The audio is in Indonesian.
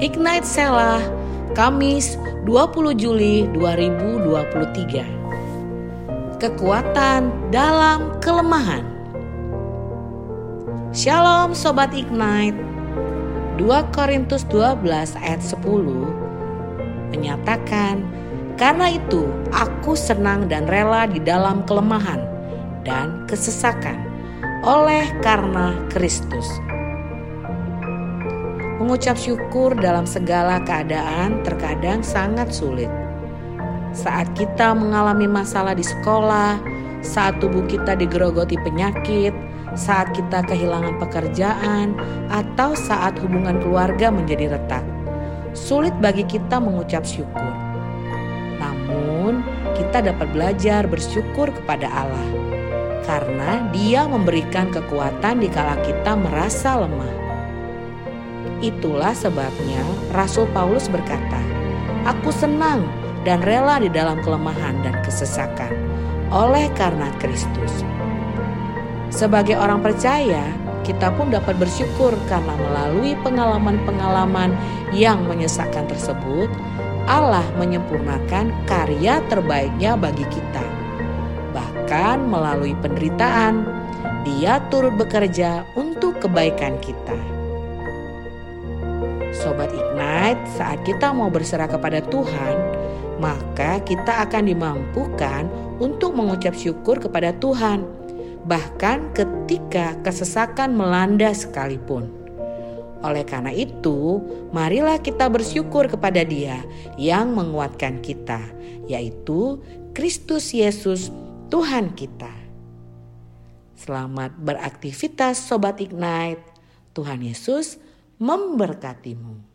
Ignite Selah, Kamis 20 Juli 2023. Kekuatan dalam kelemahan. Shalom Sobat Ignite. 2 Korintus 12 ayat 10 menyatakan, Karena itu aku senang dan rela di dalam kelemahan dan kesesakan oleh karena Kristus. Mengucap syukur dalam segala keadaan terkadang sangat sulit. Saat kita mengalami masalah di sekolah, saat tubuh kita digerogoti penyakit, saat kita kehilangan pekerjaan, atau saat hubungan keluarga menjadi retak. Sulit bagi kita mengucap syukur. Namun, kita dapat belajar bersyukur kepada Allah karena Dia memberikan kekuatan di kala kita merasa lemah. Itulah sebabnya Rasul Paulus berkata, "Aku senang dan rela di dalam kelemahan dan kesesakan oleh karena Kristus." Sebagai orang percaya, kita pun dapat bersyukur karena melalui pengalaman-pengalaman yang menyesakkan tersebut, Allah menyempurnakan karya terbaiknya bagi kita. Bahkan melalui penderitaan, Dia turut bekerja untuk kebaikan kita. Sobat Ignite, saat kita mau berserah kepada Tuhan, maka kita akan dimampukan untuk mengucap syukur kepada Tuhan, bahkan ketika kesesakan melanda sekalipun. Oleh karena itu, marilah kita bersyukur kepada Dia yang menguatkan kita, yaitu Kristus Yesus, Tuhan kita. Selamat beraktivitas, sobat Ignite. Tuhan Yesus memberkatimu.